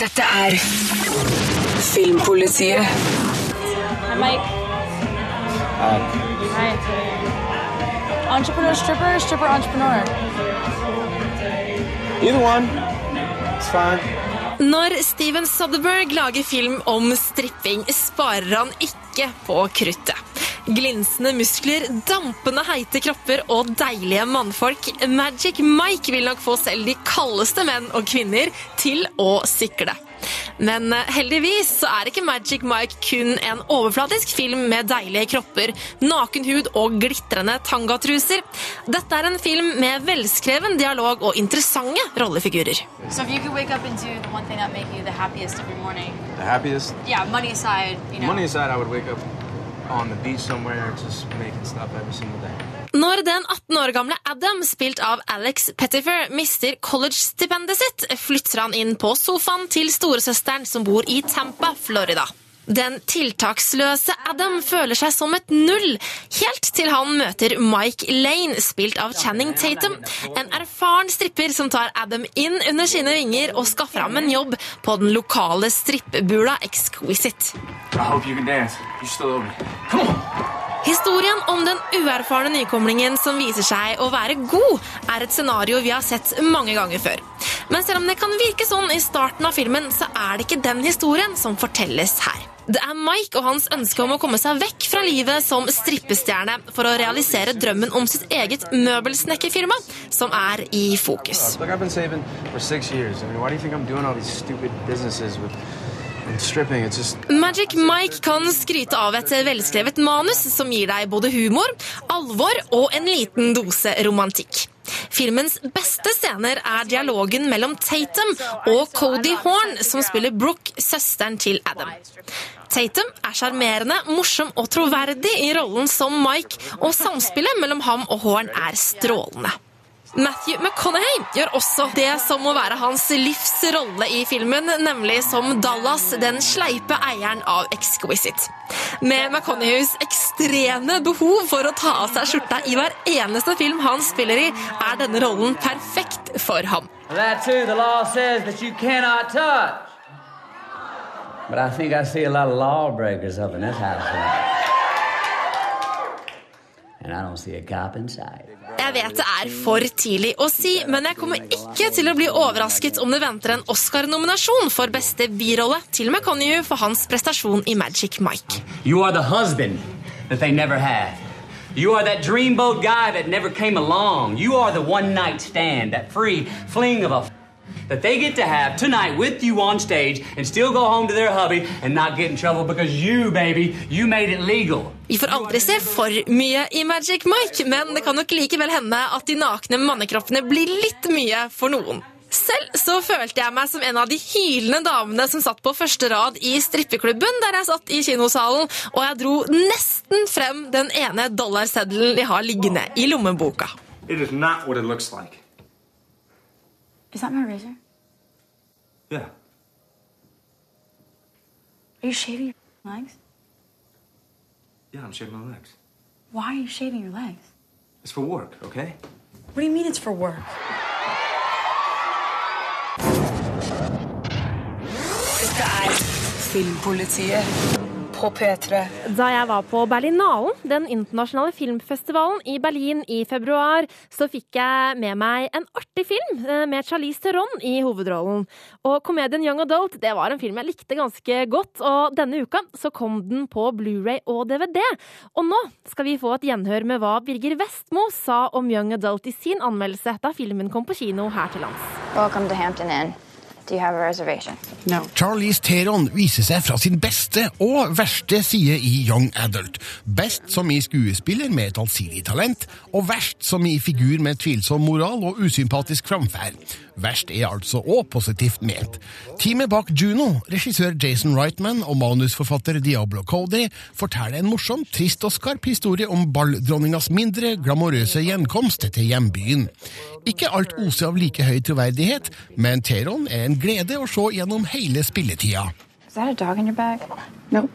Dette er Filmpolitiet. Hei, Mike. Hei. Entrepreneur stripper, stripper entrepreneur. Either one. It's fine. Når Steven Soderberg lager film om stripping, sparer han ikke på kruttet. Glinsende muskler, dampende heite kropper og deilige mannfolk. Magic Mike vil nok få selv de kaldeste menn og kvinner til å sikle. Men eh, heldigvis så er ikke Magic Mike kun en overflatisk film med deilige kropper, naken hud og glitrende tangatruser. Dette er en film med velskreven dialog og interessante rollefigurer. So if you could wake up and do the one thing that make you the happiest every morning, The happiest. yeah, money aside, you know. Money aside, I would wake up Når den 18 år gamle Adam, spilt av Alex Pettifer, mister college-stipendet sitt, flytter han inn på sofaen til storesøsteren som bor i Tampa, Florida. Den tiltaksløse Adam føler seg som et null, helt til han møter Mike Lane, spilt av Channing Tatum, en erfaren stripper som tar Adam inn under sine vinger og skaffer ham en jobb på den lokale strippebula Exquisite. Historien om den uerfarne nykomlingen som viser seg å være god, er et scenario vi har sett mange ganger før. Men selv om det kan virke sånn i starten av filmen, så er det ikke den historien som fortelles her. Det er Mike og hans ønske om å komme seg vekk fra livet som strippestjerne for å realisere drømmen om sitt eget møbelsnekkerfirma som er i fokus. Just Magic Mike kan skryte av et velskrevet manus som gir deg både humor, alvor og en liten dose romantikk. Filmens beste scener er dialogen mellom Tatum og Cody Horn, som spiller Brooke, søsteren til Adam. Tatum er sjarmerende, morsom og troverdig i rollen som Mike, og samspillet mellom ham og Horn er strålende. Matthew McConaughey gjør også det som må være hans livs rolle i filmen, nemlig som Dallas, den sleipe eieren av Exquisite. Med McConaughey's ekstreme behov for å ta av seg skjorta i hver eneste film han spiller i, er denne rollen perfekt for ham. That too, the law says that you cannot touch. But I think I see a lot of lawbreakers up in this house tonight. And I don't see a cop inside. Jeg vet det er for tidlig å si, men jeg kommer ikke til å bli overrasket om det venter en Oscar-nominasjon for beste birolle til McConaughey for hans prestasjon i Magic Mike. You are the husband that they never had. You are that dreamboat guy that never came along. You are the one night stand, that free fling of a that they get to have tonight with you on stage and still go home to their hubby and not get in trouble because you, baby, you made it legal. Vi får aldri se for mye i Magic Mike, men det kan nok likevel hende at de nakne mannekroppene blir litt mye for noen. Selv så følte jeg meg som en av de hylende damene som satt på første rad i strippeklubben der jeg satt i kinosalen, og jeg dro nesten frem den ene dollarseddelen de har liggende i lommeboka. it is not what it looks like. Is that my razor? Yeah. Are you shaving your legs? Yeah, I'm shaving my legs. Why are you shaving your legs? It's for work, okay? What do you mean it's for work? Dette Filmpolitiet på P3. Da jeg var på Berlinalen, den internasjonale filmfestivalen i Berlin i februar, så fikk jeg med meg en artig film eh, med Charlize Theron i hovedrollen. Og komedien Young Adult det var en film jeg likte ganske godt, og denne uka så kom den på Blu-ray og DVD. Og nå skal vi få et gjenhør med hva Birger Vestmo sa om Young Adult i sin anmeldelse da filmen kom på kino her til lands. Welcome to Hampton Inn. Do you have a reservation? Charlize Theron viser seg fra sin beste og verste side i Young Adult. Best som i skuespiller med et allsidig talent, og verst som i figur med tvilsom moral og usympatisk framferd. Verst er altså òg positivt ment. Teamet bak Juno, regissør Jason Reitman og manusforfatter Diablo Cody, forteller en morsom, trist og skarp historie om balldronningas mindre glamorøse gjenkomst til hjembyen. Ikke alt oser av like høy troverdighet, men Theron er en glede å se gjennom hele spilletida. Is that a dog in your bag? No.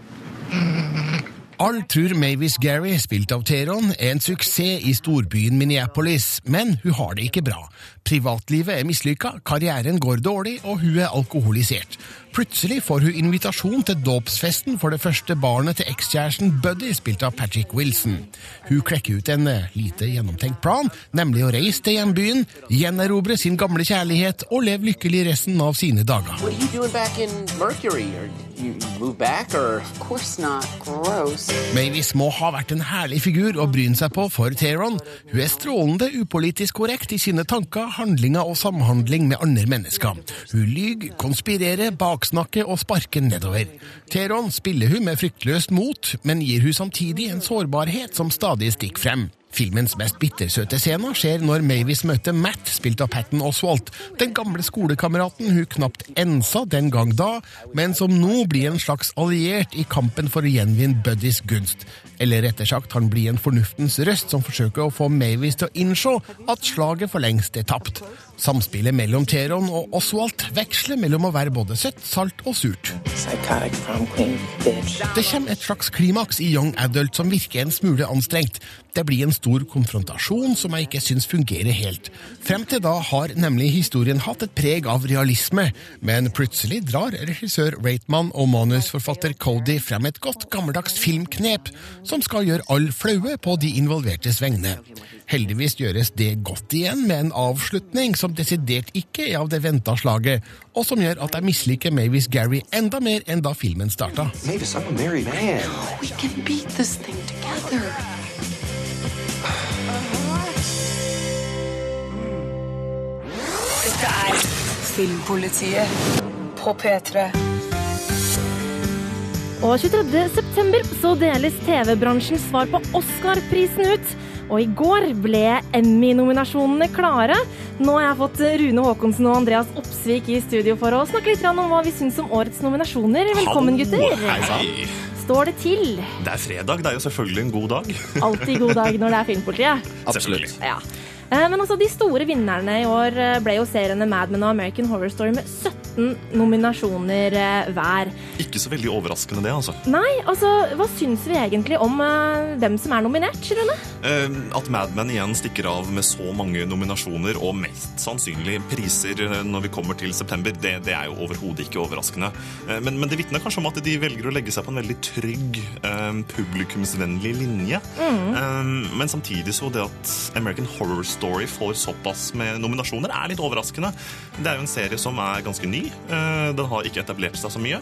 Alle tror Mavis Gary, spilt av Teron, er en suksess i storbyen Minneapolis, men hun har det ikke bra. Privatlivet er mislykka, karrieren går dårlig, og hun er alkoholisert. Plutselig får hun invitasjon til dåpsfesten for det første barnet til ekskjæresten Buddy, spilt av Patrick Wilson. Hun klekker ut en eh, lite gjennomtenkt plan, nemlig å reise til hjembyen, gjenerobre sin gamle kjærlighet og leve lykkelig resten av sine dager. What are you doing back in Mercury? Or you move back, or Of course not. Gross. Mavis må ha vært en herlig figur å bryne seg på for Teron. Hun er strålende upolitisk korrekt i sine tanker, handlinger og samhandling med andre mennesker. Hun lyver, konspirerer, baksnakker og sparke nedover. Teron spiller hun med fryktløst mot, men gir hun samtidig en sårbarhet som stadig stikker frem. Filmens mest bittersøte scene skjer når Mavis møter Matt, spilt av Patton Oswalt, den gamle skolekameraten hun knapt ensa den gang da, men som nå blir en slags alliert i kampen for å gjenvinne Buddys gunst. Eller rettere sagt, han blir en fornuftens røst som forsøker å få Mavis til å innse at slaget for lengst er tapt. Samspillet mellom Teron og Oswald veksler mellom å være både søtt, salt og surt. Det kommer et slags klimaks i Young Adult som virker en smule anstrengt. Det blir en stor konfrontasjon som jeg ikke syns fungerer helt. Frem til da har nemlig historien hatt et preg av realisme, men plutselig drar regissør Reitman og manusforfatter Cody frem et godt gammeldags filmknep som skal gjøre alle flaue på de involvertes vegne. Heldigvis gjøres det godt igjen med en avslutning som desidert ikke er av det venta slaget, og som gjør at jeg misliker Mavis Gary enda mer enn da filmen starta. Mavis, I'm a married man. We can beat this thing together. Dette er Filmpolitiet på P3. Og 23. september så deles TV-bransjens svar på Oscar-prisen ut. Og i går ble Emmy-nominasjonene klare. Nå har jeg fått Rune Håkonsen og Andreas Opsvik i studio for å snakke litt om hva vi syns om årets nominasjoner. Velkommen, gutter. Hei. Står det til? Det er fredag, det er jo selvfølgelig en god dag. Alltid god dag når det er Filmpolitiet. Absolutt. Ja. Eh, Men altså, de store vinnerne i år eh, ble jo seriene Mad Men og American Horror Story med 17 nominasjoner eh, hver. Ikke så veldig overraskende det, altså. Nei, altså, hva syns vi egentlig om eh, hvem som er nominert, Rune? Eh, At Mad Men igjen stikker av med så mange nominasjoner, og mest sannsynlig priser eh, når vi kommer til september, det, det er jo overhodet ikke overraskende. Eh, Men, men det vitner kanskje om at de velger å legge seg på en veldig trygg, eh, publikumsvennlig linje. Eh, Men samtidig så det at American Horror Story får såpass med nominasjoner, er litt overraskende. Det er jo en serie som er ganske ny. Eh, Den har ikke etablert seg så mye.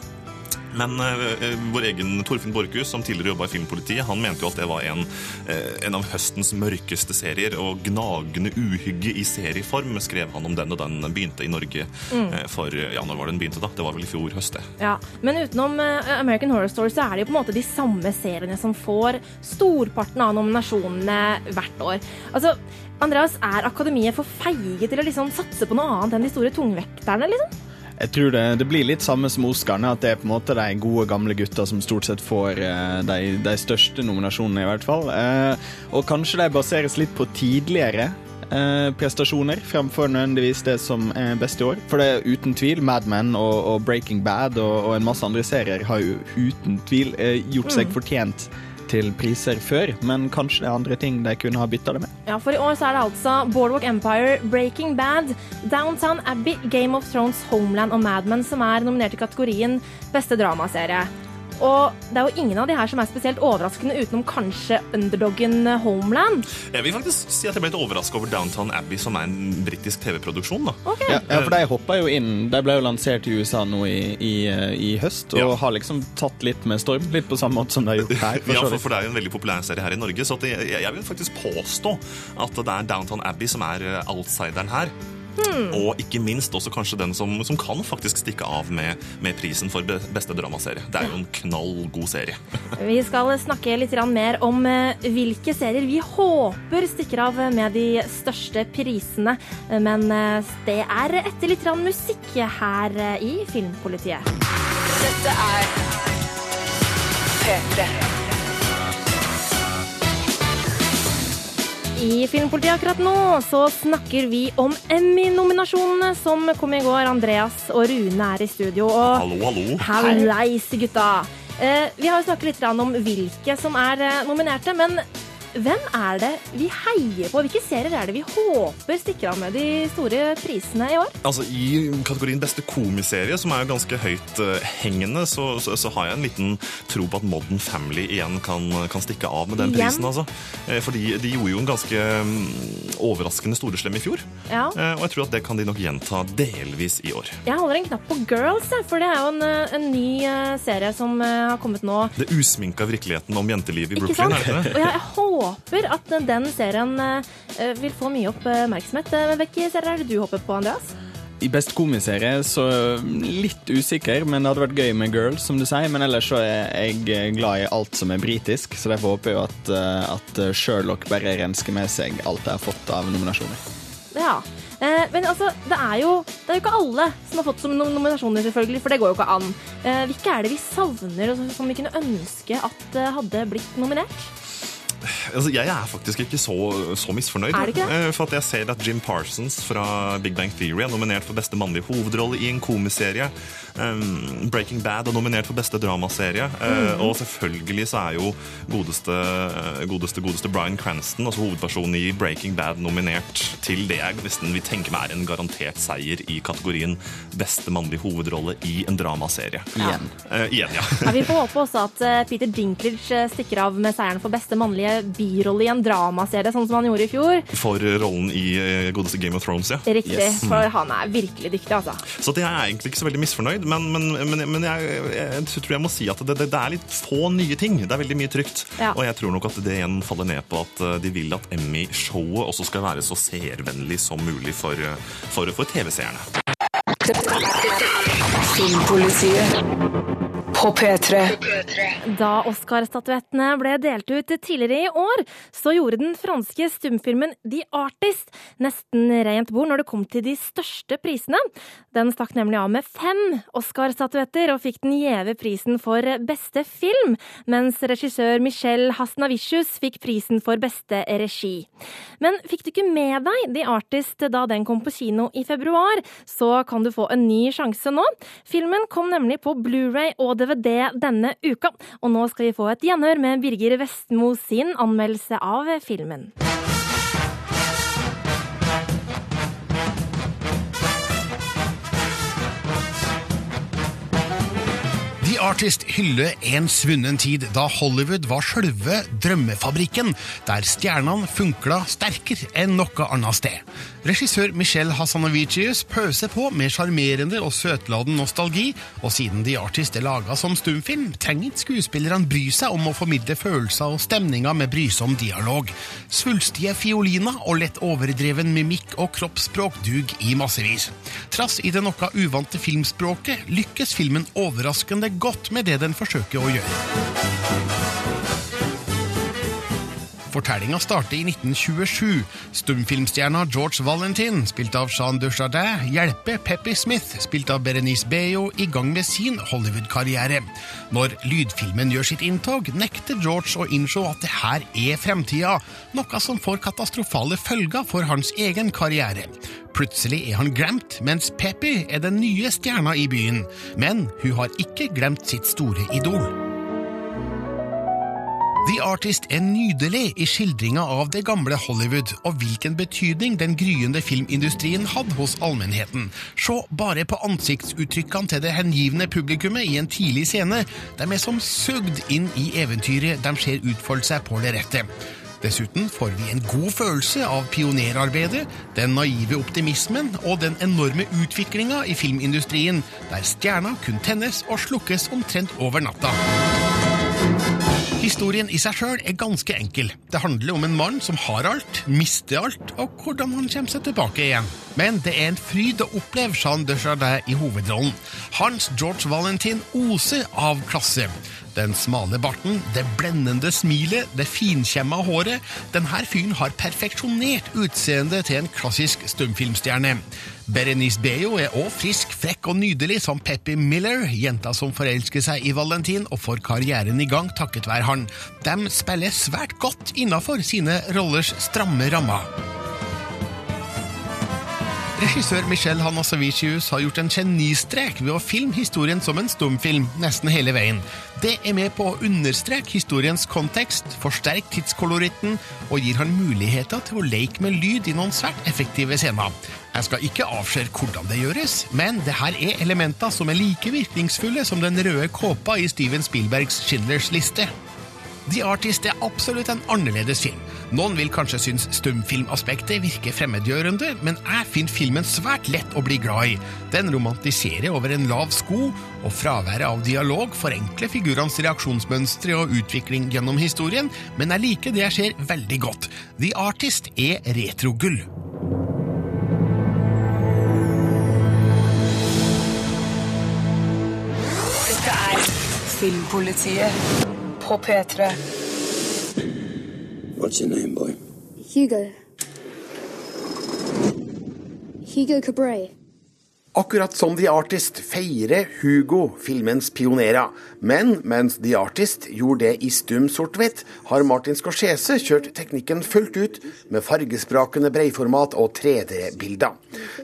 Men eh, vår egen Torfinn Borchhus, som tidligere jobba i Filmpolitiet, han mente jo at det var en, eh, en av høstens mørkeste serier. Og gnagende uhygge i serieform skrev han om den, og den begynte i Norge eh, for Ja, når var det den begynte, da? Det var vel i fjor høst, det. Ja, Men utenom eh, American Horror Story så er det jo på en måte de samme seriene som får storparten av nominasjonene hvert år. Altså, Andreas, er akademiet for feige til å liksom satse på noe annet enn de store tungvekterne? liksom? Jeg tror det, det blir litt samme som Oscarene, at det er på en måte de gode, gamle gutta som stort sett får eh, de, de største nominasjonene, i hvert fall. Eh, og kanskje de baseres litt på tidligere eh, prestasjoner fremfor nødvendigvis det som er best i år. For det er uten tvil Mad Men og, og Breaking Bad og, og en masse andre serier har jo uten tvil eh, gjort seg fortjent til priser før, men kanskje det er andre ting de kunne ha bytta det med. Ja, For i år så er det altså Boardwalk Empire, Breaking Bad, Downtown Abbey, Game of Thrones, Homeland og Mad Men som er nominert i kategorien beste dramaserie. Og det er jo ingen av de her som er spesielt overraskende, utenom kanskje underdoggen Homeland. Jeg vil faktisk si at jeg ble litt overraska over Downtown Abbey, som er en britisk TV-produksjon. da. Ok. Ja, ja, for de hoppa jo inn. De ble jo lansert i USA nå i, i, i høst, og Ja. har liksom tatt litt med storm. Litt på samme måte som de har gjort her. Ja, for, for det er jo en veldig populær serie her i Norge. Så at jeg, jeg vil faktisk påstå at det er Downtown Abbey som er eh, outsideren her. Og ikke minst også kanskje den som, som kan faktisk stikke av med, med prisen for beste dramaserie. Det er jo en knallgod serie. Vi skal snakke litt mer om eh, hvilke serier vi håper stikker av med de største prisene. Men eh, det er etter litt musikk her eh, i Filmpolitiet. Dette er P3. I Filmpolitiet akkurat nå så snakker vi om Emmy-nominasjonene som kom i går. Andreas og Rune er i studio. Og Hallo, hallo. Hallais, gutta! Eh, vi har jo snakket litt om hvilke som er eh, nominerte, men hvem er det vi heier på? Hvilke serier er det vi håper stikker av med de store prisene i år? Altså, I kategorien beste komiserie, som er jo ganske høyt uh, hengende, så, så, så har jeg en liten tro på at Modern Family igjen kan, kan stikke av med den Igjen? prisen. altså. Eh, fordi de gjorde jo en ganske um, overraskende storeslem i fjor. Ja. Eh, og jeg tror at det kan de nok gjenta delvis i år. Jeg holder en knapp på Girls, for det er jo en, eh, en ny uh, serie som uh, har kommet nå. Det usminka virkeligheten om jentelivet i Ikke Brooklyn. sant? er det ikke Og det? jeg, jeg håper at den serien eh, vil få mye oppmerksomhet. Eh, Men hvilke serier er det du håper på, Andreas? I best komiserie så litt usikker, men det hadde vært gøy med Girls, som du sier. Men ellers så er jeg glad i alt som er britisk, så derfor håper jeg at, eh, at Sherlock bare rensker med seg alt jeg har fått av nominasjoner. Ja. Eh, men altså, det er, jo, det er jo ikke alle som har fått som nominasjoner, selvfølgelig, for det går jo ikke an. Eh, hvilke er det vi savner, og som- vi kunne ønske at eh, hadde blitt nominert? Altså, jeg er faktisk ikke så, så misfornøyd. Er det ikke det? eh, For at jeg ser at Jim Parsons fra Big Bang Theory er nominert for beste mannlige hovedrolle i en komiserie. Um, Breaking Bad er nominert for beste dramaserie. Mm. Uh, og selvfølgelig så er jo godeste, godeste, godeste Bryan Cranston, altså hovedpersonen i Breaking Bad, nominert til det jeg nesten vil tenke meg er en garantert seier i kategorien beste mannlige hovedrolle i en dramaserie. Ja. Uh, igjen, ja. Ja, vi får håpe også at eh, Peter Dinklage eh, stikker av med seieren for beste mannlige birolle i en dramaserie, sånn som han gjorde i fjor. For rollen i eh, godeste Game of Thrones, ja. Riktig, Yes. for han er virkelig dyktig, altså. Så jeg er egentlig ikke så veldig misfornøyd, men, men, men, men jeg, jeg tror jeg må si at det, det, det er litt få nye ting. Det er veldig mye trygt. Ja. Og jeg tror nok at det igjen faller ned på at eh, de vil at Emmy-showet også skal være så seervennlig som mulig for, for, for TV-seerne. Filmpolitiet på P3. Da Oscar-statuettene ble delt ut tidligere i år, så gjorde den franske stumfilmen The Artist nesten rent bord når det kom til de største prisene. Den stakk nemlig av med fem Oscar-statuetter og fikk den gjeve prisen for beste film, mens regissør Michel Hasnavicius fikk prisen for beste regi. Men fikk du ikke med deg The Artist da den kom på kino i februar, så kan du få en ny sjanse nå. Filmen kom nemlig på Blu-ray og DVD denne uka, og nå skal vi få et gjenhør med Birger Vestmo sin anmeldelse av filmen. The Artist hyller en svunnen tid da Hollywood var sjølve drømmefabrikken, der stjernene funkla sterkere enn noe annet sted. Regissør Michel Hassanovicius pøser på med sjarmerende og søtladen nostalgi, og siden The Artist er laga som stumfilm, trenger ikke skuespillerne bry seg om å formidle følelser og stemninger med brysom dialog. Svulstige fioliner og lett overdreven mimikk og kroppsspråk dug i massevis. Trass i det noe uvante filmspråket lykkes filmen overraskende godt med det den forsøker å gjøre. Fortellinga starter i 1927. Stumfilmstjerna George Valentin, spilt av Jean Dujardin, hjelper Peppy Smith, spilt av Berenice Beyo, i gang med sin Hollywood-karriere. Når lydfilmen gjør sitt inntog, nekter George å innse at det her er fremtida, noe som får katastrofale følger for hans egen karriere. Plutselig er han glemt, mens Peppy er den nye stjerna i byen. Men hun har ikke glemt sitt store idol. The Artist er nydelig i skildringa av det gamle Hollywood, og hvilken betydning den gryende filmindustrien hadde hos allmennheten. Se bare på ansiktsuttrykkene til det hengivne publikummet i en tidlig scene. De er som sugd inn i eventyret de ser utfolde seg på lerretet. Dessuten får vi en god følelse av pionerarbeidet, den naive optimismen og den enorme utviklinga i filmindustrien, der stjerna kun tennes og slukkes omtrent over natta. Historien i seg sjøl er ganske enkel. Det handler om en mann som har alt, mister alt, og hvordan han kommer seg tilbake igjen. Men det er en fryd å oppleve Jean Dujardin i hovedrollen. Hans George Valentin oser av klasse. Den smale barten, det blendende smilet, det finkjemma håret. Denne fyren har perfeksjonert utseendet til en klassisk stumfilmstjerne. Berenice Beyo er òg frisk, frekk og nydelig som Peppy Miller, jenta som forelsker seg i Valentin og får karrieren i gang takket være han. De spiller svært godt innafor sine rollers stramme rammer. Regissør Michel Hanasavicius har gjort en genistrek ved å filme historien som en stumfilm nesten hele veien. Det er med på å understreke historiens kontekst, forsterke tidskoloritten og gir han muligheter til å leke med lyd i noen svært effektive scener. Jeg skal ikke avsløre hvordan det gjøres, men det her er elementer som er like virkningsfulle som den røde kåpa i Steven Spielbergs Schindlers liste. The Artist er absolutt en annerledes film. Noen vil kanskje synes stumfilmaspektet virker fremmedgjørende, men jeg finner filmen svært lett å bli glad i. Den romantiserer over en lav sko, og fraværet av dialog forenkler figurenes reaksjonsmønstre og utvikling gjennom historien, men jeg liker det jeg ser veldig godt. The Artist er retrogull. Dette er Filmpolitiet på P3. What's your name, boy? Hugo. Hugo Cabret. Akkurat som The Artist feirer Hugo filmens pionerer. Men mens The Artist gjorde det i stum sort-hvitt, har Martin Scorsese kjørt teknikken fullt ut med fargesprakende breiformat og 3D-bilder.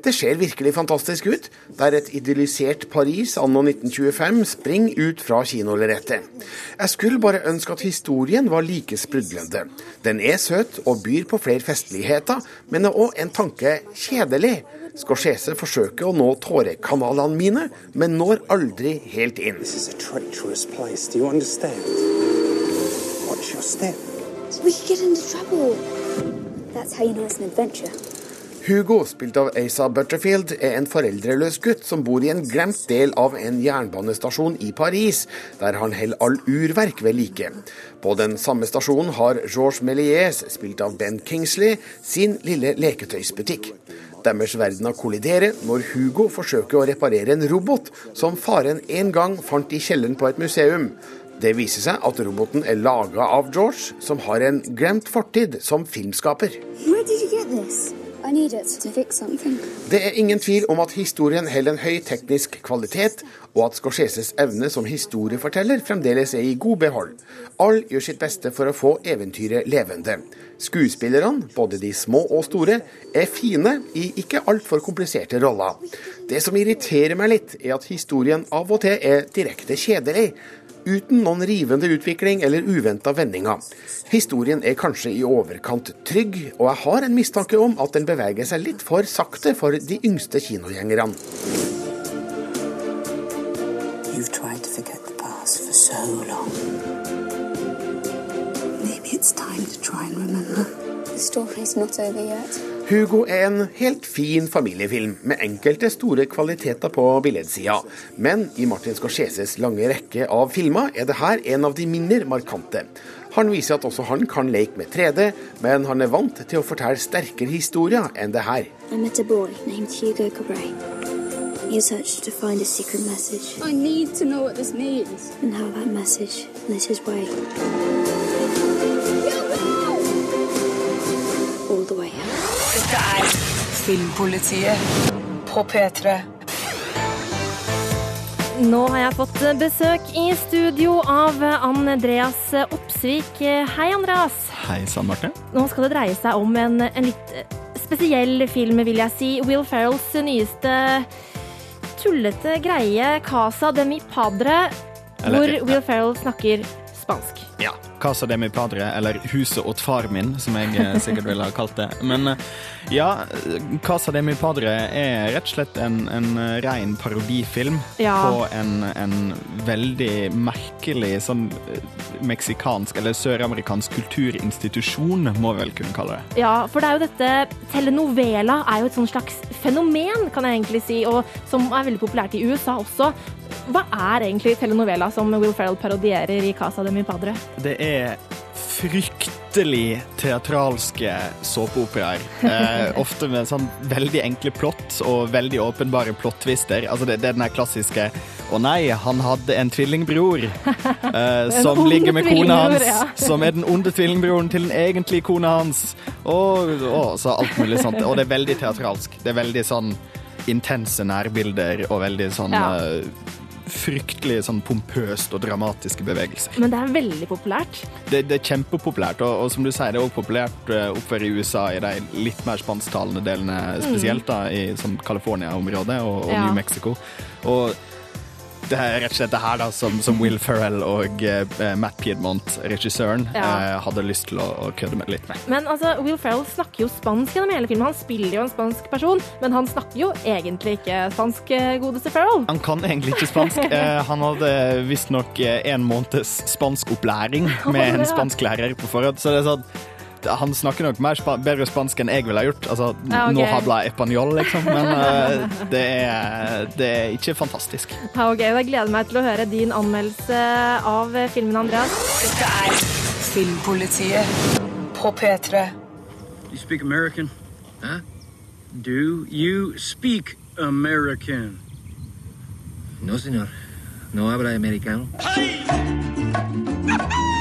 Det ser virkelig fantastisk ut, der et idyllisert Paris anno 1925 springer ut fra kinolerretet. Jeg skulle bare ønske at historien var like sprudlende. Den er søt og byr på flere festligheter, men er òg en tanke kjedelig. Scorsese forsøker å nå tårekanalene mine, men når aldri helt inn. Treacherous place. Do you understand? Watch your step. We could get into trouble. That's how you know it's an adventure. Hugo, spilt av Asa Butterfield, er en foreldreløs gutt som bor i en glemt del av en jernbanestasjon i Paris, der han holder all urverk ved like. På den samme stasjonen har Georges Méliès, spilt av Ben Kingsley, sin lille leketøysbutikk. Deres verdener kolliderer når Hugo forsøker å reparere en robot som faren en gang fant i kjelleren på et museum. Det viser seg at roboten er laga av George, som har en glemt fortid som filmskaper. Where did get this? Det er ingen tvil om at historien holder en høy teknisk kvalitet, og at Scorseses evne som historieforteller fremdeles er i god behold. Alle gjør sitt beste for å få eventyret levende. Skuespillerne, både de små og store, er fine i ikke altfor kompliserte roller. Det som irriterer meg litt, er at historien av og til er direkte kjedelig uten noen rivende utvikling eller uventa vendinger. Historien er kanskje i overkant trygg, og jeg har en mistanke om at den beveger seg litt for sakte for de yngste kinogjengerne. You've tried to forget the past for so long. Maybe it's time to try and remember. The story's not over yet. Hugo er en helt fin familiefilm, med enkelte store kvaliteter på billedsida. Men i Martin Scorseses lange rekke av filmer er det her en av de mindre markante. Han viser at også han kan leke med 3D, men han er vant til å fortelle sterkere historier enn det her. He searched to find a secret message I need to know what this means. and how that message lit his way Dette er Filmpolitiet på P3. Nå har jeg fått besøk i studio av Andreas Opsvik. Hei, Andreas. Hei sann, Marte. Nå skal det dreie seg om en, en litt spesiell film, vil jeg si. Will Ferrells nyeste tullete greie, Casa de mi padre, hvor. Will Ferrell snakker spansk. Ja. Casa de mi padre, eller Huset åt far min, som jeg eh, sikkert ville ha kalt det. Men eh, ja, Casa de mi padre er rett og slett en, en eh, ren parodifilm Ja. på en, en veldig merkelig sånn meksikansk eller søramerikansk kulturinstitusjon, må vi vel kunne kalle det. Ja, for det er jo dette Telenovela er jo et sånn slags fenomen, kan jeg egentlig si, og som er veldig populært i USA også. Hva er egentlig telenovela som Will Ferrell parodierer i Casa de mi padre? Det er fryktelig teatralske såpeoperaer. Eh, ofte med sånn veldig enkle plott og veldig åpenbare plottvister. Altså det, det er den her klassiske 'Å nei, han hadde en tvillingbror', eh, som ligger med kona hans. ja. Som er den onde tvillingbroren til den egentlige kona hans. Og, og så alt mulig sånt. Og det er veldig teatralsk. Det er veldig sånn intense nærbilder og veldig sånn Ja. eh, fryktelig sånn pompøst og dramatiske bevegelser. Men det er veldig populært. Det, det er kjempepopulært, og, og som du sier, det er også populært uh, oppover i USA i de litt mer spansktalende delene, spesielt da, i sånn California-området og, og Ja. New Mexico. Og det er rett og slett det her da, som, som Will Ferrell og eh, Matt Piedmont, regissøren, Ja. eh, hadde lyst til å, å kødde med litt med. Men altså, Will Ferrell snakker jo spansk gjennom hele filmen. Han spiller jo en spansk person, men han snakker jo egentlig ikke spansk, eh, godeste Ferrell. Han kan egentlig ikke spansk. Eh, han hadde visstnok en måneds spanskopplæring med en Ja. spansklærer på forhånd. Så det er sånn han snakker nok mer spa bedre spansk enn jeg ville ha gjort. Altså, Ja, ok. Nå habla español, liksom. Men uh, det, er, det er ikke fantastisk. Ja, ok, Jeg gleder meg til å høre din anmeldelse av filmen, Andreas. Dette er Filmpolitiet på P3. You speak American? Huh? Do you speak American? No, señor. No habla americano.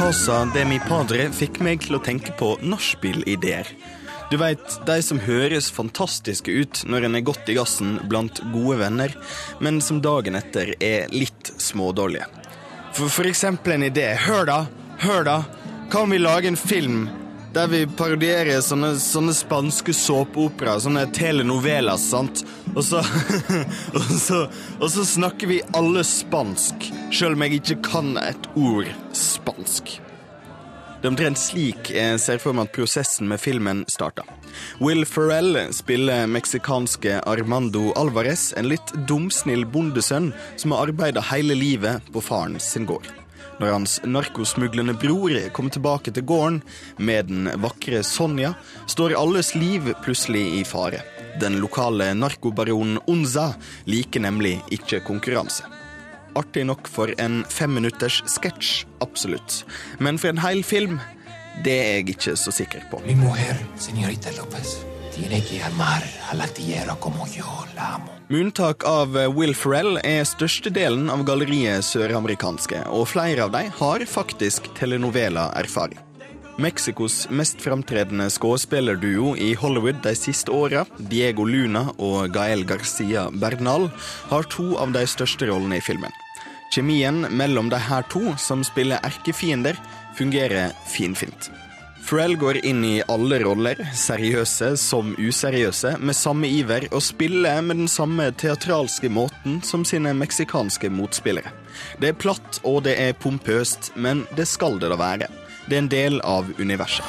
Casa de mi padre fikk meg til å tenke på nachspiel-ideer. Du veit, de som høres fantastiske ut når en er godt i gassen blant gode venner, men som dagen etter er litt smådårlige. For, for eksempel en idé. Hør da, hør da. Om vi lager en film der vi parodierer sånne, sånne spanske såpeoperaer, sånne telenovelas, sant? Og så, og, så, og så snakker vi alle spansk, sjøl om jeg ikke kan et ord spansk. Det er omtrent slik jeg ser for meg at prosessen med filmen starta. Will Ferrell spiller meksikanske Armando Alvarez, en litt dumsnill bondesønn som har arbeida hele livet på faren sin gård. Når hans narkosmuglende bror kommer tilbake til gården med den vakre Sonja, står alles liv plutselig i fare. Den lokale narkobaronen Onza liker nemlig ikke konkurranse. Artig nok for en femminutters sketsj, absolutt. Men for en hel film, det er jeg ikke så sikker på. Min mujer, señorita López, tiene que amar a la tierra como yo la amo. Med unntak av Will Ferrell er størstedelen av galleriet søramerikanske, og flere av dem har faktisk telenovela-erfaring. Mexicos mest framtredende skuespillerduo i Hollywood de siste åra, Diego Luna og Gael Garcia Bernal, har to av de største rollene i filmen. Kjemien mellom de her to, som spiller erkefiender, fungerer finfint. Pharrell går inn i alle roller, seriøse som useriøse, med samme iver og spiller med den samme teatralske måten som sine meksikanske motspillere. Det er platt og det er pompøst, men det skal det da være. Det er en del av universet.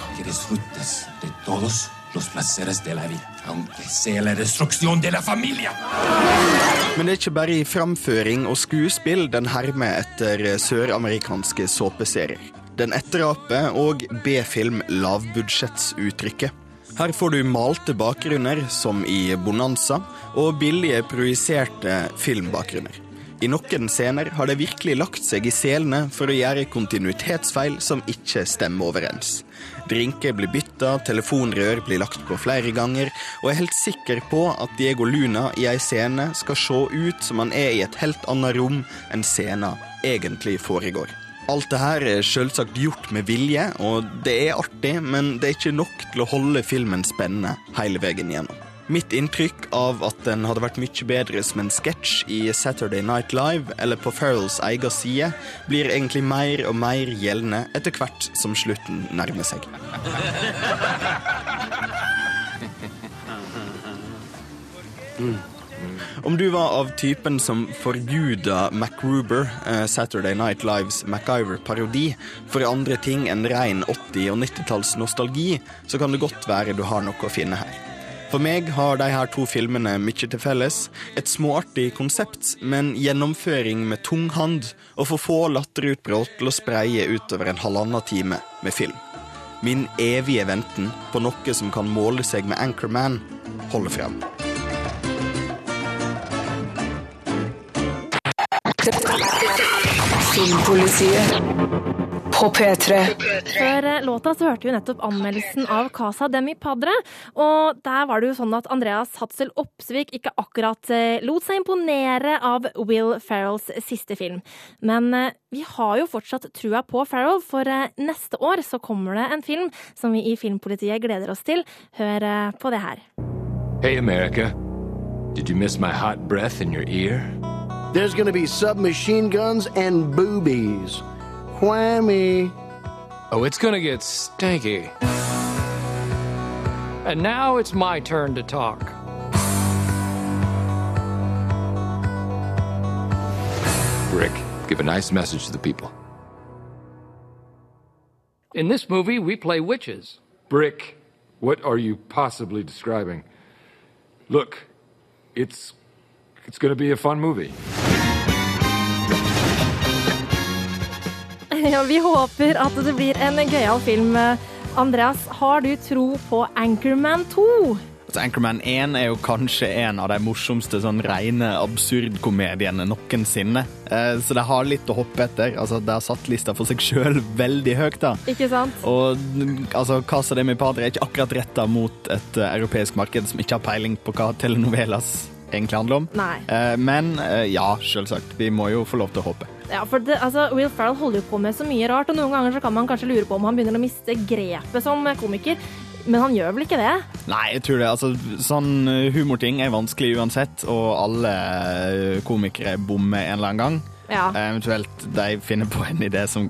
Men det er ikke bare i framføring og skuespill den hermer etter søramerikanske såpeserier. Den etteraper og B-film lavbudsjettsuttrykket. Her får du malte bakgrunner, som i Bonanza, og billige projiserte filmbakgrunner. I noen scener har det virkelig lagt seg i selene for å gjøre kontinuitetsfeil som ikke stemmer overens. Drinker blir bytta, telefonrør blir lagt på flere ganger, og jeg er helt sikker på at Diego Luna i ei scene skal se ut som han er i et helt annet rom enn scenen egentlig foregår. Alt det her er selvsagt gjort med vilje, og det er artig, men det er ikke nok til å holde filmen spennende hele veien gjennom. Mitt inntrykk av at den hadde vært mye bedre som en sketsj i Saturday Night Live eller på Ferrells egen side, blir egentlig mer og mer gjeldende etter hvert som slutten nærmer seg. Om du var av typen som forguda MacRuber, eh, Saturday Night Lives MacGyver-parodi, for andre ting enn ren 80- og 90-talls nostalgi, så kan det godt være du har noe å finne her. For meg har de her to filmene mye til felles. Et småartig konsept, men gjennomføring med tung hand og for få latterutbrudd til å spreie utover en halvannen time med film. Min evige venten på noe som kan måle seg med Anchorman, holder frem. Filmpolitiet på P3. Før eh, låta så hørte vi nettopp anmeldelsen av Casa Demi padre. Og der var det jo sånn at Andreas Hatzel Opsvik ikke akkurat eh, lot seg imponere av Will Ferrells siste film. Men eh, vi har jo fortsatt trua på Ferrell, for neste år så kommer det en film som vi i Filmpolitiet gleder oss til. Hør på det her. Hey, America. Did you miss my hot breath in your ear? There's gonna be submachine guns and boobies. Whammy. Oh, it's gonna get stanky. And now it's my turn to talk. Rick, give a nice message to the people. In this movie, we play witches. Brick, what are you possibly describing? Look, it's it's going to be a fun movie. Ja, vi håper at det blir en gøyal film. Andreas, har du tro på Anchorman 2? Altså, Anchorman 1 er jo kanskje en av de morsomste sånn rene absurdkomediene noensinne. Eh, så det har litt å hoppe etter. Altså, Det har satt lista for seg sjøl veldig høyt. da. Ikke sant? Og altså, Casa de mi padre er ikke akkurat retta mot et eh, europeisk marked som ikke har peiling på hva telenovelas egentlig handler om. Nei. Eh, men ja, selvsagt. Vi må jo få lov til å håpe. Ja, for det, altså, Will Ferrell holder jo på med så mye rart, og noen ganger så kan man kanskje lure på om han begynner å miste grepet som komiker. Men han gjør vel ikke det? Nei, jeg tror det. Altså, sånn humorting er vanskelig uansett, og alle eh, komikere bommer en eller annen gang. Ja. Eventuelt de finner på en idé som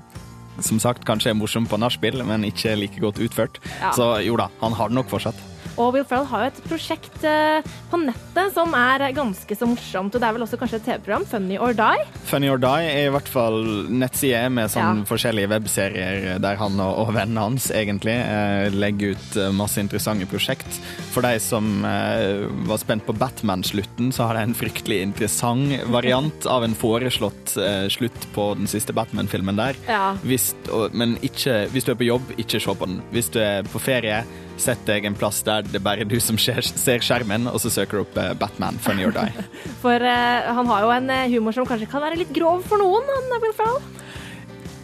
som sagt kanskje er morsom på nachspiel, men ikke like godt utført. Ja. Så jo da, han har det nok fortsatt. Og Will Ferrell har jo et prosjekt eh, på nettet som er ganske så morsomt. Og det er vel også kanskje et TV-program, Funny or Die? Funny or Die er i hvert fall nettside med sånn Ja. forskjellige webserier der han og, og vennene hans egentlig eh, legger ut eh, masse interessante prosjekt. For de som var spent på Batman-slutten, så har de en fryktelig interessant variant av en foreslått slutt på den siste Batman-filmen der. Ja. Hvis, men ikke, hvis du er på jobb, ikke se på den. Hvis du er på ferie, sett deg en plass der det er bare du som ser, skjermen, og så søker du opp eh, Batman, Funny or Die. For uh, han har jo en eh, humor som kanskje kan være litt grov for noen, han Will Ferrell.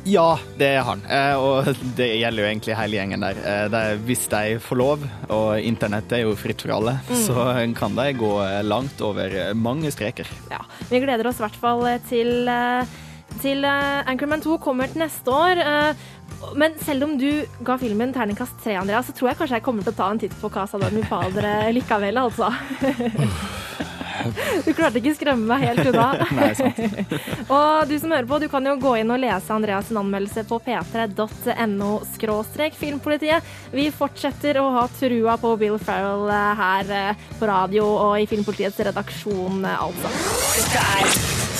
Ja, det er han. Og det gjelder jo egentlig hele gjengen der. Hvis de får lov, og internett er jo fritt for alle, Mm. så kan de gå langt over mange streker. Ja, Vi gleder oss i hvert fall til, til Anchorman 2 kommer til neste år. Eh, Men selv om du ga filmen terningkast tre, Andrea, så tror jeg kanskje jeg kommer til å ta en titt på Casa de mi padre likevel, altså. Du klarte ikke skremme meg helt unna. Nei, sant. og du som hører på, du kan jo gå inn og lese Andreas' anmeldelse på p3.no filmpolitiet. Vi fortsetter å ha trua på Bill Ferrell eh, her eh, på radio og i Filmpolitiets redaksjon, eh, altså. Dette er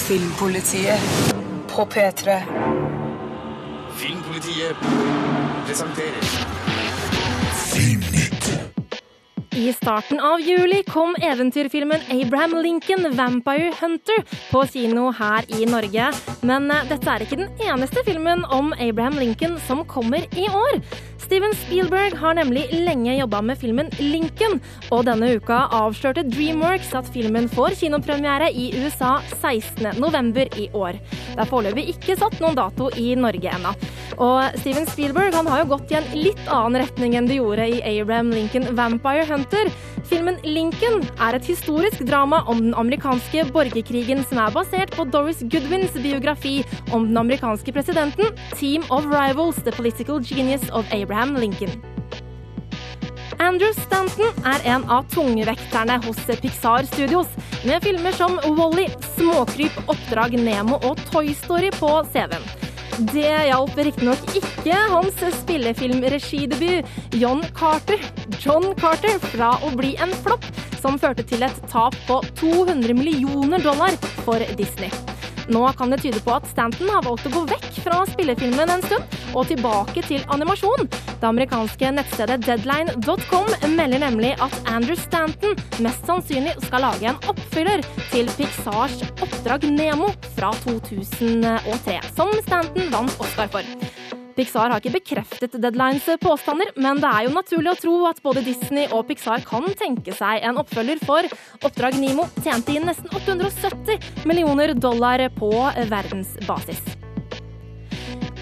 Filmpolitiet på P3. Filmpolitiet presenterer I starten av juli kom eventyrfilmen Abraham Lincoln Vampire Hunter på kino her i Norge. Men eh, dette er ikke den eneste filmen om Abraham Lincoln som kommer i år. Steven Spielberg har nemlig lenge jobba med filmen Lincoln, og denne uka avslørte Dreamworks at filmen får kinopremiere i USA 16.11. i år. Det er foreløpig ikke satt noen dato i Norge ennå. Og Steven Spielberg han har jo gått i en litt annen retning enn de gjorde i Abraham Lincoln Vampire Hunter. Filmen Lincoln er et historisk drama om den amerikanske borgerkrigen som er basert på Doris Goodwins biografi om den amerikanske presidenten Team of Rivals, The Political Genius of Abraham Lincoln. Andrew Stanton er en av tungevekterne hos Pixar Studios, med filmer som Wall-E, Småkryp, Oppdrag Nemo og Toy Story på CV-en. Det hjalp riktignok ikke hans spillefilmregidebut John Carter, John Carter fra å bli en flopp, som førte til et tap på 200 millioner dollar for Disney. Nå kan det tyde på at Stanton har valgt å gå vekk fra spillefilmen en stund, og tilbake til animasjon. Det amerikanske nettstedet deadline.com melder nemlig at Andrew Stanton mest sannsynlig skal lage en oppfyller til Pixars Oppdrag Nemo fra 2003, som Stanton vant Oscar for. Pixar har ikke bekreftet Deadlines påstander, men det er jo naturlig å tro at både Disney og Pixar kan tenke seg en oppfølger, for Oppdrag Nemo tjente inn nesten 870 millioner dollar på verdensbasis.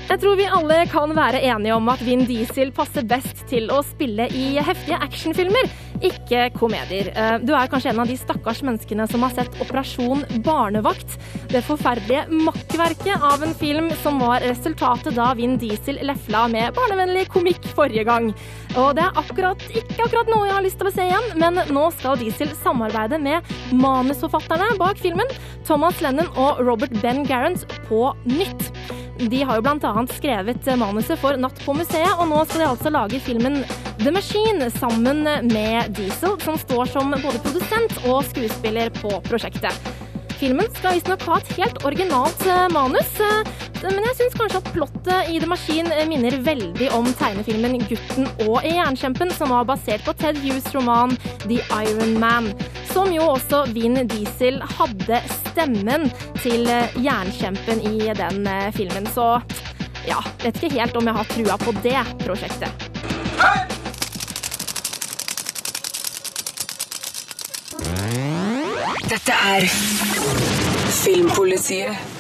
Jeg tror vi alle kan være enige om at Vin Diesel passer best til å spille i heftige actionfilmer. ikke komedier. Eh, Du er kanskje en av de stakkars menneskene som har sett Operasjon barnevakt. Det forferdelige makkverket av en film som var resultatet da Vin Diesel lefla med barnevennlig komikk forrige gang. Og det er akkurat, ikke akkurat noe jeg har lyst til å se igjen, men nå skal Diesel samarbeide med manusforfatterne bak filmen, Thomas Lennon og Robert Ben Garant, på nytt. De har jo bl.a. skrevet manuset for Natt på museet, og nå skal de altså lage filmen The Machine sammen med Diesel, som står som både produsent og skuespiller på prosjektet. Filmen skal visstnok ha et helt originalt eh, manus, eh, men jeg syns kanskje at plottet i The Machine eh, minner veldig om tegnefilmen 'Gutten og jernkjempen', som var basert på Ted Hughes' roman 'The Iron Man', som jo også Vin Diesel hadde stemmen til eh, jernkjempen i den eh, filmen. Så ja, vet ikke helt om jeg har trua på det prosjektet. Dette er Filmpolitiet